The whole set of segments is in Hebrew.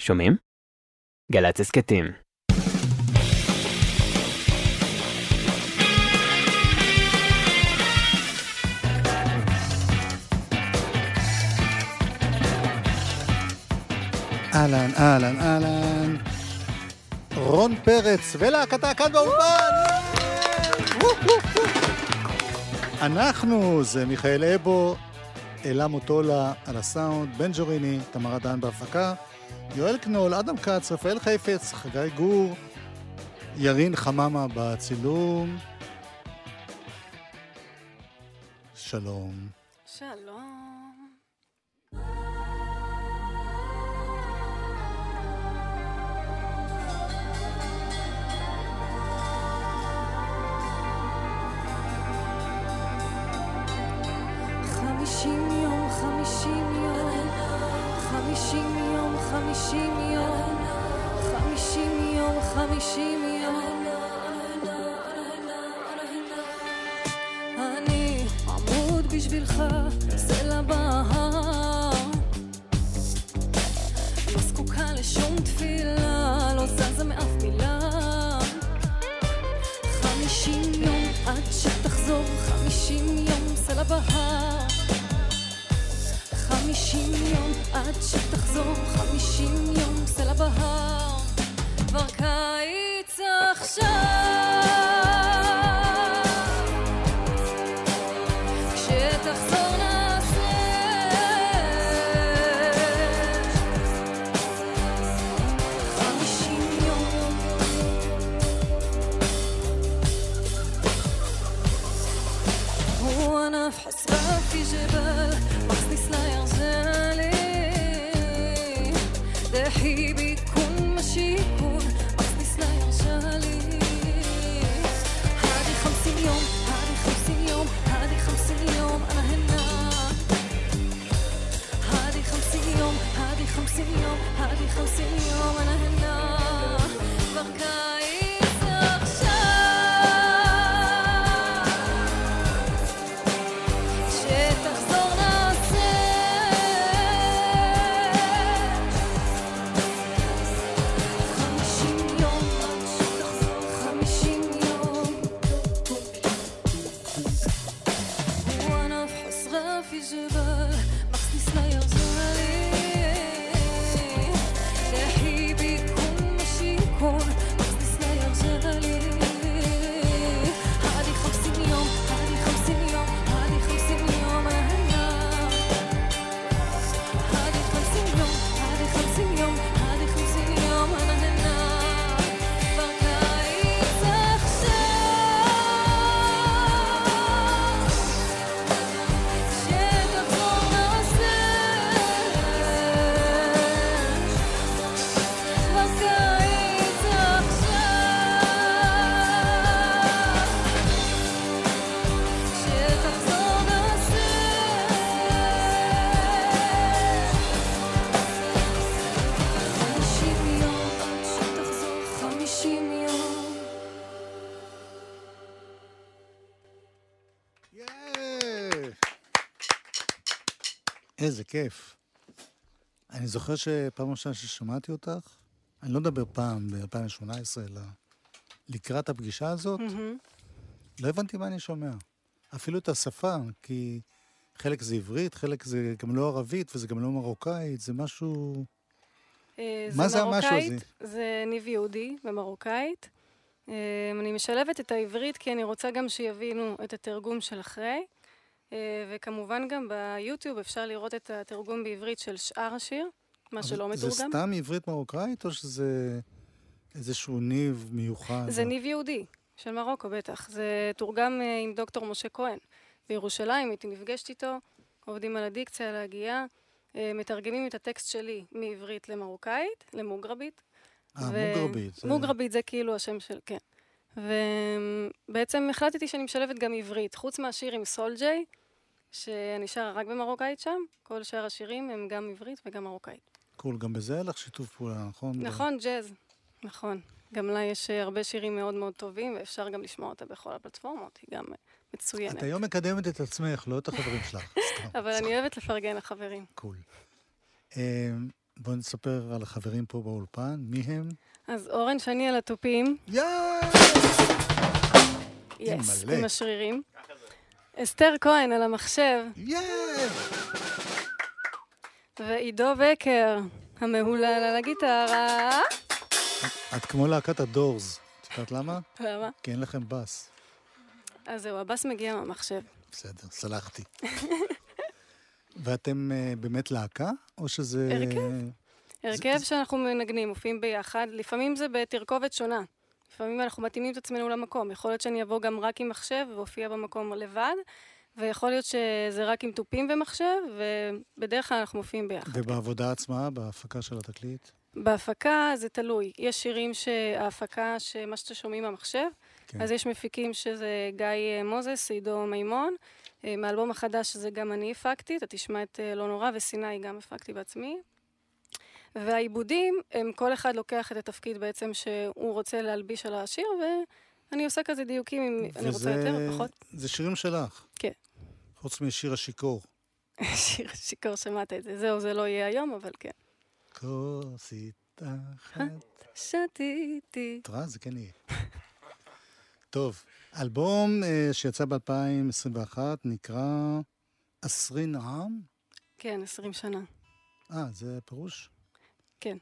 שומעים? גל"צ הסכתים. אהלן, אהלן, אהלן. רון פרץ ולהקתה כאן באולפן! אנחנו, זה מיכאל אבו, אלה מוטולה על הסאונד, בן ג'וריני, תמר דן בהפקה, יואל קנול, אדם כץ, רפאל חיפץ, חגי גור, ירין חממה בצילום. שלום. שלום. בשבילך, סלע בהר. לא זקוקה לשום תפילה, לא זזה מאף מילה. חמישים יום עד שתחזור, חמישים יום סלע בהר. חמישים יום עד שתחזור, חמישים יום סלע בהר. כבר קיץ עכשיו. איזה כיף. אני זוכר שפעם ראשונה ששמעתי אותך, אני לא מדבר פעם ב-2018, אלא לקראת הפגישה הזאת, לא הבנתי מה אני שומע. אפילו את השפה, כי חלק זה עברית, חלק זה גם לא ערבית וזה גם לא מרוקאית, זה משהו... אה, מה זה המשהו הזה? זה ניב יהודי במרוקאית. אה, אני משלבת את העברית כי אני רוצה גם שיבינו את התרגום של אחרי. אה, וכמובן גם ביוטיוב אפשר לראות את התרגום בעברית של שאר השיר, מה שלא מתורגם. זה סתם עברית מרוקאית, או שזה איזשהו ניב מיוחד? זה ניב יהודי, של מרוקו בטח. זה תורגם אה, עם דוקטור משה כהן בירושלים, הייתי נפגשת איתו, עובדים על הדיקציה, על ההגייה, אה, מתרגמים את הטקסט שלי מעברית למרוקאית, למוגרבית. אה, מוגרבית. זה- מוגרבית זה כאילו השם של, כן. ובעצם החלטתי שאני משלבת גם עברית, חוץ מהשיר עם סולג'יי, שאני שרה רק במרוקאית שם, כל שאר השירים הם גם עברית וגם מרוקאית. cool, גם בזה היה לך שיתוף פעולה, נכון? נכון, ג'אז, נכון. גם לה יש אה, הרבה שירים מאוד מאוד טובים, ואפשר גם לשמוע אותה בכל הפלטפורמות, היא גם אה, מצוינת. את היום מקדמת את עצמך, לא את החברים שלך. סתם, אבל. אני אוהבת לפרגן לחברים. cool. אמ, בואי נספר על החברים פה באולפן, מי הם? אז אורן שני על התופים, יאיי! יס. עם השרירים. אסתר כהן על המחשב! ועידו בקר, המהולל על הגיטרה. את כמו להקת הדורס. את יודעת למה? למה? כי אין לכם בס. אז זהו, הבאס מגיע מהמחשב. בסדר, סלחתי. ואתם אה, באמת להקה? או שזה... הרכב. הרכב שאנחנו מנגנים, מופיעים ביחד, לפעמים זה בתרכובת שונה. לפעמים אנחנו מתאימים את עצמנו למקום. יכול להיות שאני אבוא גם רק עם מחשב ואופיע במקום לבד, ויכול להיות שזה רק עם תופים ומחשב, ובדרך כלל אנחנו מופיעים ביחד. ובעבודה עצמה, בהפקה של התקליט? בהפקה זה תלוי. יש שירים שההפקה, שמה שאתם שומעים במחשב, כן. אז יש מפיקים שזה גיא אה, מוזס, עידו מימון. אה, מהאלבום החדש שזה גם אני הפקתי, אתה תשמע את אה, לא נורא, וסיני גם הפקתי בעצמי. והעיבודים, הם כל אחד לוקח את התפקיד בעצם שהוא רוצה להלביש על השיר, ואני עושה כזה דיוקים אם אני רוצה יותר, פחות. זה שירים שלך. כן. חוץ משיר השיכור. שיר שיכור, שמעת את זה. זהו, זה לא יהיה היום, אבל כן. כוסית אחת. שתיתי. את רואה? זה כן יהיה. טוב, אלבום אה, שיצא ב-2021 נקרא עשרין עם? כן, 20 שנה. אה, זה פירוש? כן.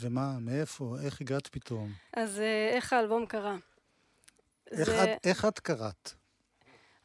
ומה, מאיפה, איך הגעת פתאום? אז אה, איך האלבום קרה? איך, זה- את, איך את קראת?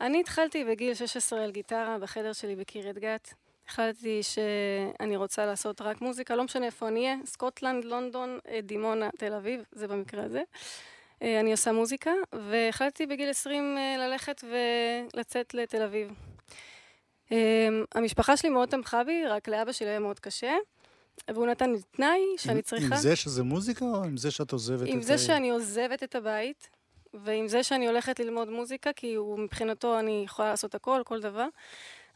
אני התחלתי בגיל 16 על גיטרה בחדר שלי בקריית גת. החלטתי שאני רוצה לעשות רק מוזיקה, לא משנה איפה אני אהיה, סקוטלנד, לונדון, אה, דימונה, תל אביב, זה במקרה הזה. אה, אני עושה מוזיקה, והחלטתי בגיל 20 אה, ללכת ולצאת לתל אביב. המשפחה שלי מאוד תמכה בי, רק לאבא שלי היה מאוד קשה, והוא נתן לי תנאי שאני עם, צריכה... עם זה שזה מוזיקה או עם זה שאת עוזבת עם את זה שאני עוזבת את הבית, ועם זה שאני הולכת ללמוד מוזיקה, כי הוא מבחינתו אני יכולה לעשות הכל, כל דבר,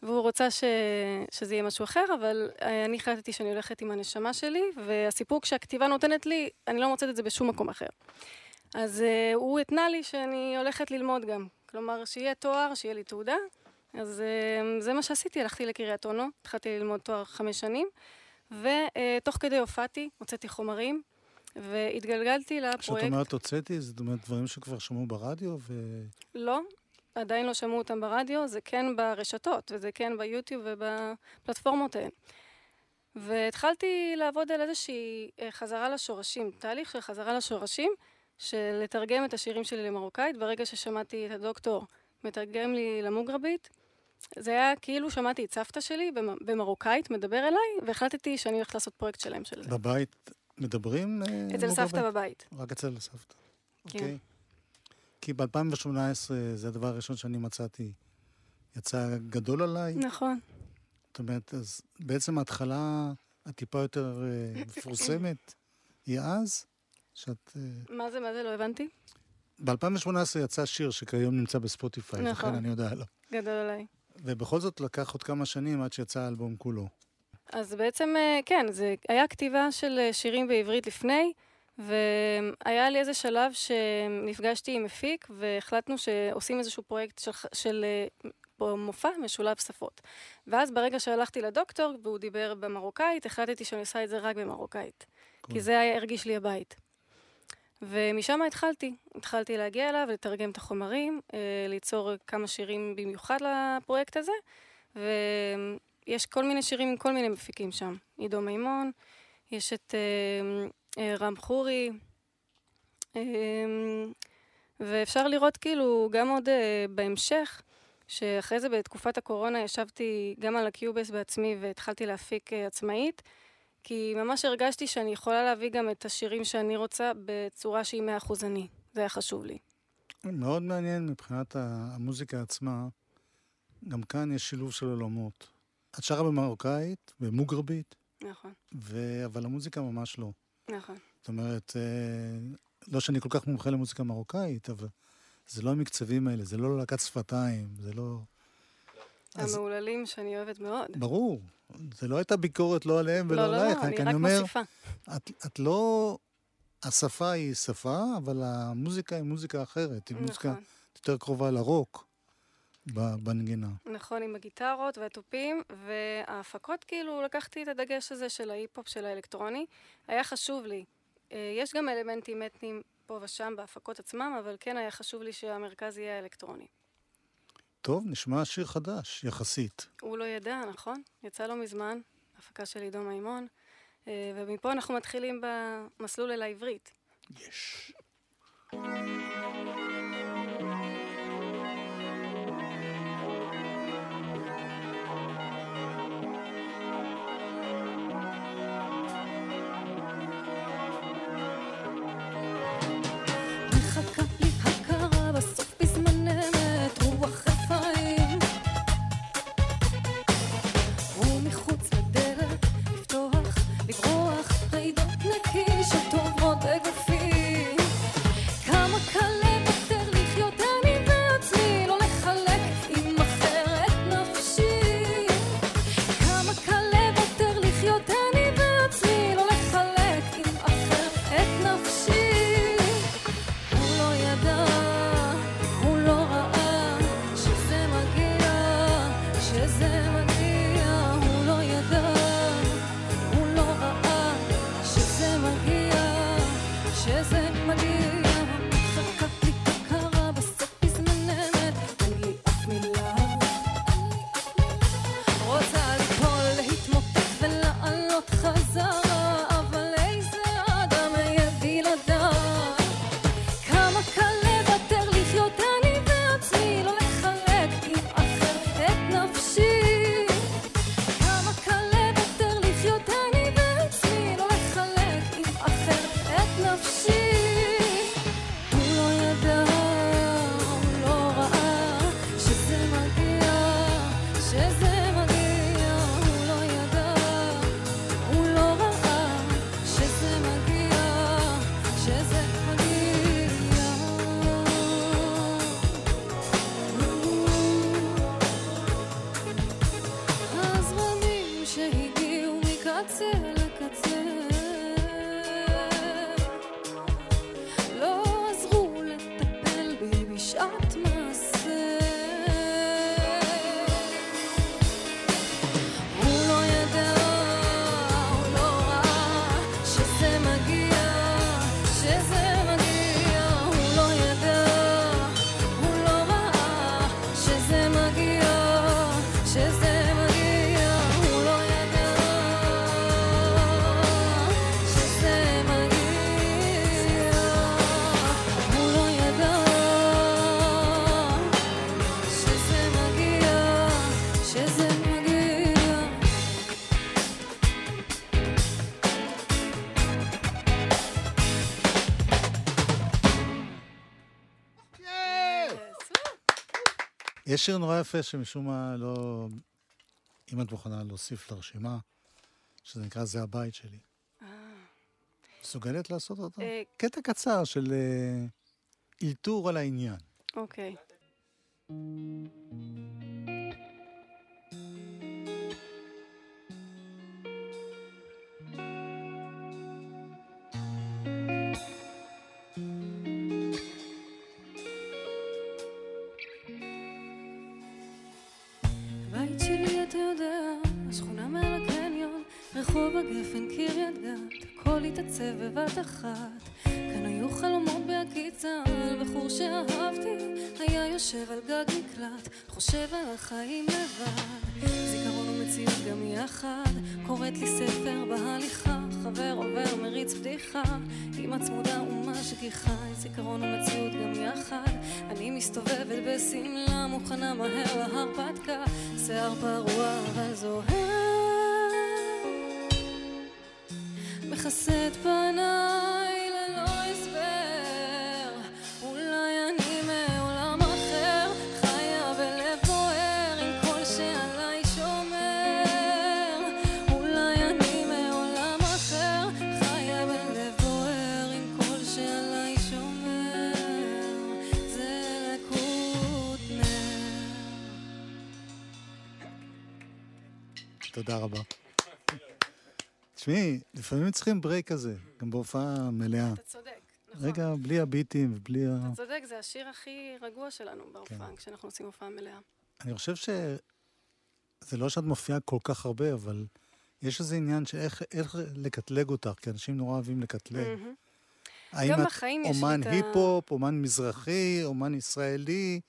והוא רוצה ש... שזה יהיה משהו אחר, אבל אה, אני החלטתי שאני הולכת עם הנשמה שלי, והסיפוק שהכתיבה נותנת לי, אני לא מוצאת את זה בשום מקום אחר. אז uh, הוא התנה לי שאני הולכת ללמוד גם. כלומר, שיהיה תואר, שיהיה לי תעודה. אז uh, זה מה שעשיתי, הלכתי לקריית אונו, התחלתי ללמוד תואר חמש שנים, ותוך כדי הופעתי, הוצאתי חומרים, והתגלגלתי כשאת לפרויקט. אומרת הוצאתי, זאת אומרת דברים שכבר שמעו ברדיו, ו... לא, עדיין לא שמעו אותם ברדיו, זה כן ברשתות, וזה כן ביוטיוב ובפלטפורמות האלה. והתחלתי לעבוד על איזושהי אה, חזרה לשורשים, תהליך של חזרה לשורשים, של לתרגם את השירים שלי למרוקאית. ברגע ששמעתי את הדוקטור מתרגם לי למוגרבית, זה היה כאילו שמעתי את סבתא שלי במ- במרוקאית מדבר אליי, והחלטתי שאני הולכת לעשות פרויקט שלם של זה. בבית מדברים? אה, אצל מוגרבית? סבתא בבית. רק אצל סבתא. כן. אוקיי. כי ב-2018 זה הדבר הראשון שאני מצאתי. יצא גדול עליי. נכון. זאת אומרת, אז בעצם ההתחלה הטיפה יותר אה, מפורסמת היא אז, שאת... אה, מה זה, מה זה? לא הבנתי. ב-2018 יצא שיר שכיום נמצא בספוטיפיי, נכון. לכן אני יודע עליו. גדול עליי. ובכל זאת לקח עוד כמה שנים עד שיצא האלבום כולו. אז בעצם, אה, כן, זה היה כתיבה של אה, שירים בעברית לפני, והיה לי איזה שלב שנפגשתי עם מפיק, והחלטנו שעושים איזשהו פרויקט של, של אה, מופע משולב שפות. ואז ברגע שהלכתי לדוקטור, והוא דיבר במרוקאית, החלטתי שאני עושה את זה רק במרוקאית. קול. כי זה היה, הרגיש לי הבית. ומשם התחלתי. התחלתי להגיע אליו, לתרגם את החומרים, אה, ליצור כמה שירים במיוחד לפרויקט הזה, ויש כל מיני שירים עם כל מיני מפיקים שם. עידו מימון, יש את אה, אה, רם חורי, ואפשר לראות כאילו גם עוד בהמשך, שאחרי זה בתקופת הקורונה ישבתי גם על הקיובס בעצמי והתחלתי להפיק עצמאית, כי ממש הרגשתי שאני יכולה להביא גם את השירים שאני רוצה בצורה שהיא מאה אחוז אני. זה היה חשוב לי. מאוד מעניין מבחינת המוזיקה עצמה. גם כאן יש שילוב של עולמות. את שרה במרוקאית, במוגרבית, נכון, ו... אבל המוזיקה ממש לא. נכון. זאת אומרת, אה, לא שאני כל כך מומחה למוזיקה מרוקאית, אבל זה לא המקצבים האלה, זה לא להקת שפתיים, זה לא... אז המהוללים שאני אוהבת מאוד. ברור, זה לא הייתה ביקורת לא עליהם ולא לא, לא, עלייך, לא, אני כי רק אומר, מוסיפה. את, את לא... השפה היא שפה, אבל המוזיקה היא מוזיקה אחרת, היא מוזיקה נכון. יותר קרובה לרוק. בנגינה. נכון, עם הגיטרות והתופים, וההפקות, כאילו, לקחתי את הדגש הזה של ההיפ-הופ, של האלקטרוני. היה חשוב לי. אה, יש גם אלמנטים אתניים פה ושם בהפקות עצמם, אבל כן היה חשוב לי שהמרכז יהיה אלקטרוני. טוב, נשמע שיר חדש, יחסית. הוא לא ידע, נכון? יצא לא מזמן, הפקה של עידו מימון, אה, ומפה אנחנו מתחילים במסלול אל העברית. יש. יש שיר נורא יפה שמשום מה לא... אם את מוכנה להוסיף לרשימה, שזה נקרא זה הבית שלי. אה. מסוגלת לעשות אותו? אה, קטע קצר של אה, אלתור על העניין. אוקיי. התעצב בבת אחת. כאן היו חלומות בהקיצה, על בחור שאהבתי, היה יושב על גג מקלט, חושב על החיים לבד. זיכרון ומציאות גם יחד, קוראת לי ספר בהליכה, חבר עובר מריץ בדיחה, אמא צמודה ומשגיחה, זיכרון ומציאות גם יחד, אני מסתובבת בשמלה, מוכנה מהר להרפתקה, שיער פרוע אבל זוהר. מכסה את פניי ללא הסבר. אולי אני מעולם אחר חיה בלב בוער עם כל שעליי שומר. אולי אני מעולם אחר חיה בלב בוער עם כל שעליי שומר. זה לקות תודה רבה תשמעי, לפעמים צריכים break כזה, גם בהופעה מלאה. אתה צודק, נכון. רגע בלי הביטים ובלי ה... אתה צודק, זה השיר הכי רגוע שלנו בהופעה, כן. כשאנחנו עושים הופעה מלאה. אני חושב שזה לא שאת מופיעה כל כך הרבה, אבל יש איזה עניין שאיך איך לקטלג אותך, כי אנשים נורא אוהבים לקטלג. מהמם. האם את אומן היפ-הופ, אומן מזרחי, אומן ישראלי,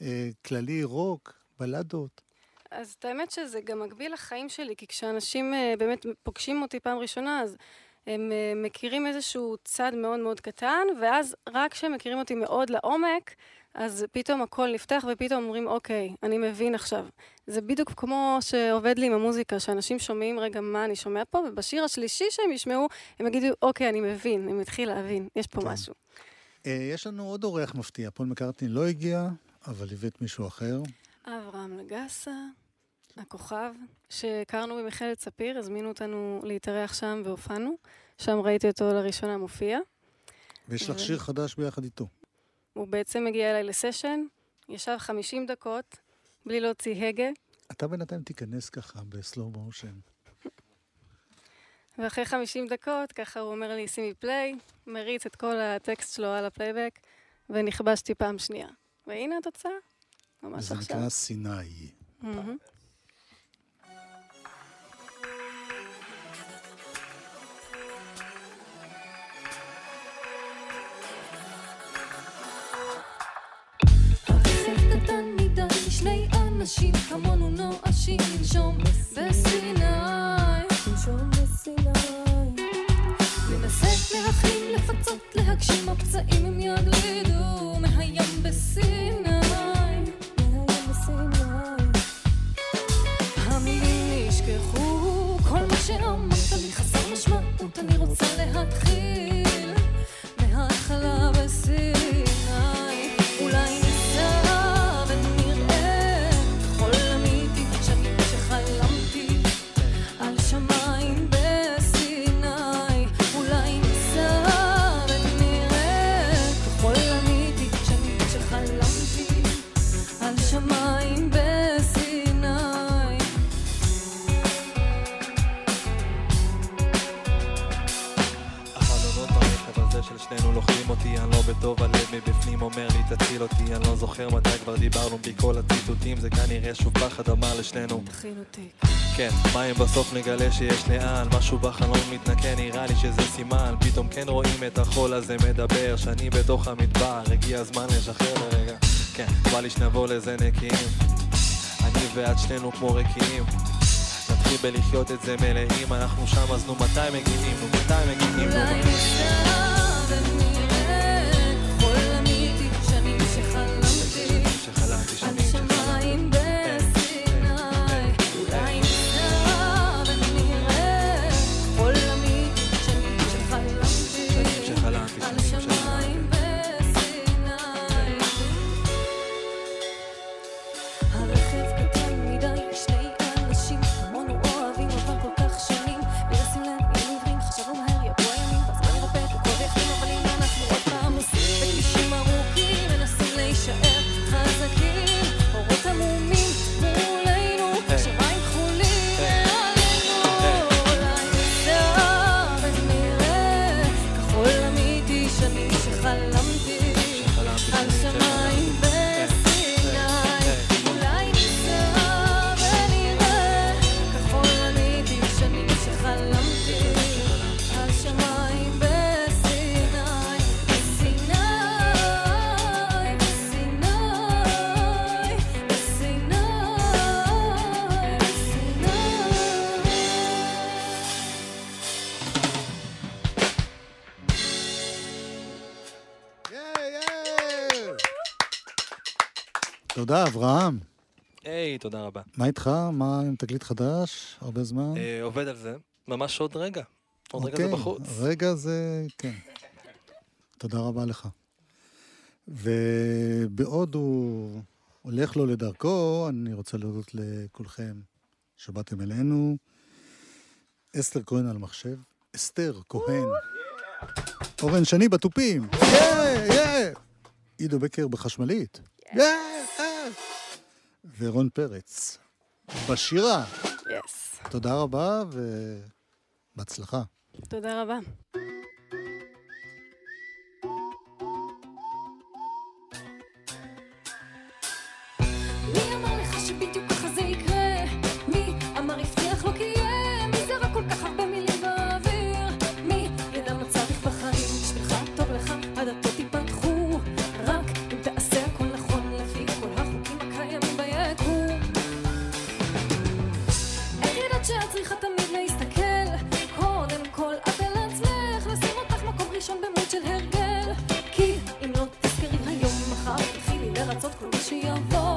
אה, כללי רוק, בלדות? אז את האמת שזה גם מקביל לחיים שלי, כי כשאנשים אה, באמת פוגשים אותי פעם ראשונה, אז הם אה, מכירים איזשהו צד מאוד מאוד קטן, ואז רק כשהם מכירים אותי מאוד לעומק, אז פתאום הכל נפתח, ופתאום אומרים, אוקיי, אני מבין עכשיו. זה בדיוק כמו שעובד לי עם המוזיקה, שאנשים שומעים, רגע, מה אני שומע פה, ובשיר השלישי שהם ישמעו, הם יגידו, אוקיי, אני מבין, הם יתחילו להבין, יש פה כן. משהו. אה, יש לנו עוד אורח מפתיע, פול מקארטני לא הגיע, אבל הבאת מישהו אחר. אברהם לגסה, הכוכב, שהכרנו במכללת ספיר, הזמינו אותנו להתארח שם והופענו. שם ראיתי אותו לראשונה מופיע. ויש לך ו- שיר חדש ביחד איתו. הוא בעצם הגיע אליי לסשן, ישב 50 דקות, בלי להוציא הגה, אתה בינתיים תיכנס ככה בסלואו מושן. ואחרי 50 דקות, ככה הוא אומר לי, שים לי play, מריץ את כל הטקסט שלו על הפלייבק, ונכבשתי פעם שנייה. והנה התוצאה, ממש עכשיו. נקרא סיני. שני אנשים כמונו נואשים לנשום בסיני. ננסה להכין, לפצות, להגשים, הפצעים הם יגלידו מהים בסיני. dancing now. זה כנראה שוב פחד אמר לשנינו תכינו תיק. כן, מה אם בסוף נגלה שיש לאן משהו בחלום מתנקה נראה לי שזה סימן פתאום כן רואים את החול הזה מדבר שאני בתוך המדבר הגיע הזמן לשחרר לרגע כן, בא לי שנבוא לזה נקיים אני ואת שנינו כמו ריקים נתחיל בלחיות את זה מלאים אנחנו שם אז נו מתי מגיעים? נו מתי מגיעים? נו מתי? ניסע תודה, אברהם. היי, תודה רבה. מה איתך? מה עם תקליט חדש? הרבה זמן? אה, עובד על זה, ממש עוד רגע. עוד רגע זה אוקיי, בחוץ. רגע זה, כן. תודה רבה לך. ובעוד הוא הולך לו לדרכו, אני רוצה להודות לכולכם שבאתם אלינו. אסתר כהן על מחשב, אסתר כהן. אורן שני בתופים, יא, יא. עידו בקר בחשמלית. יא, יא. ורון פרץ בשירה. יס. תודה רבה ובהצלחה. תודה רבה. 族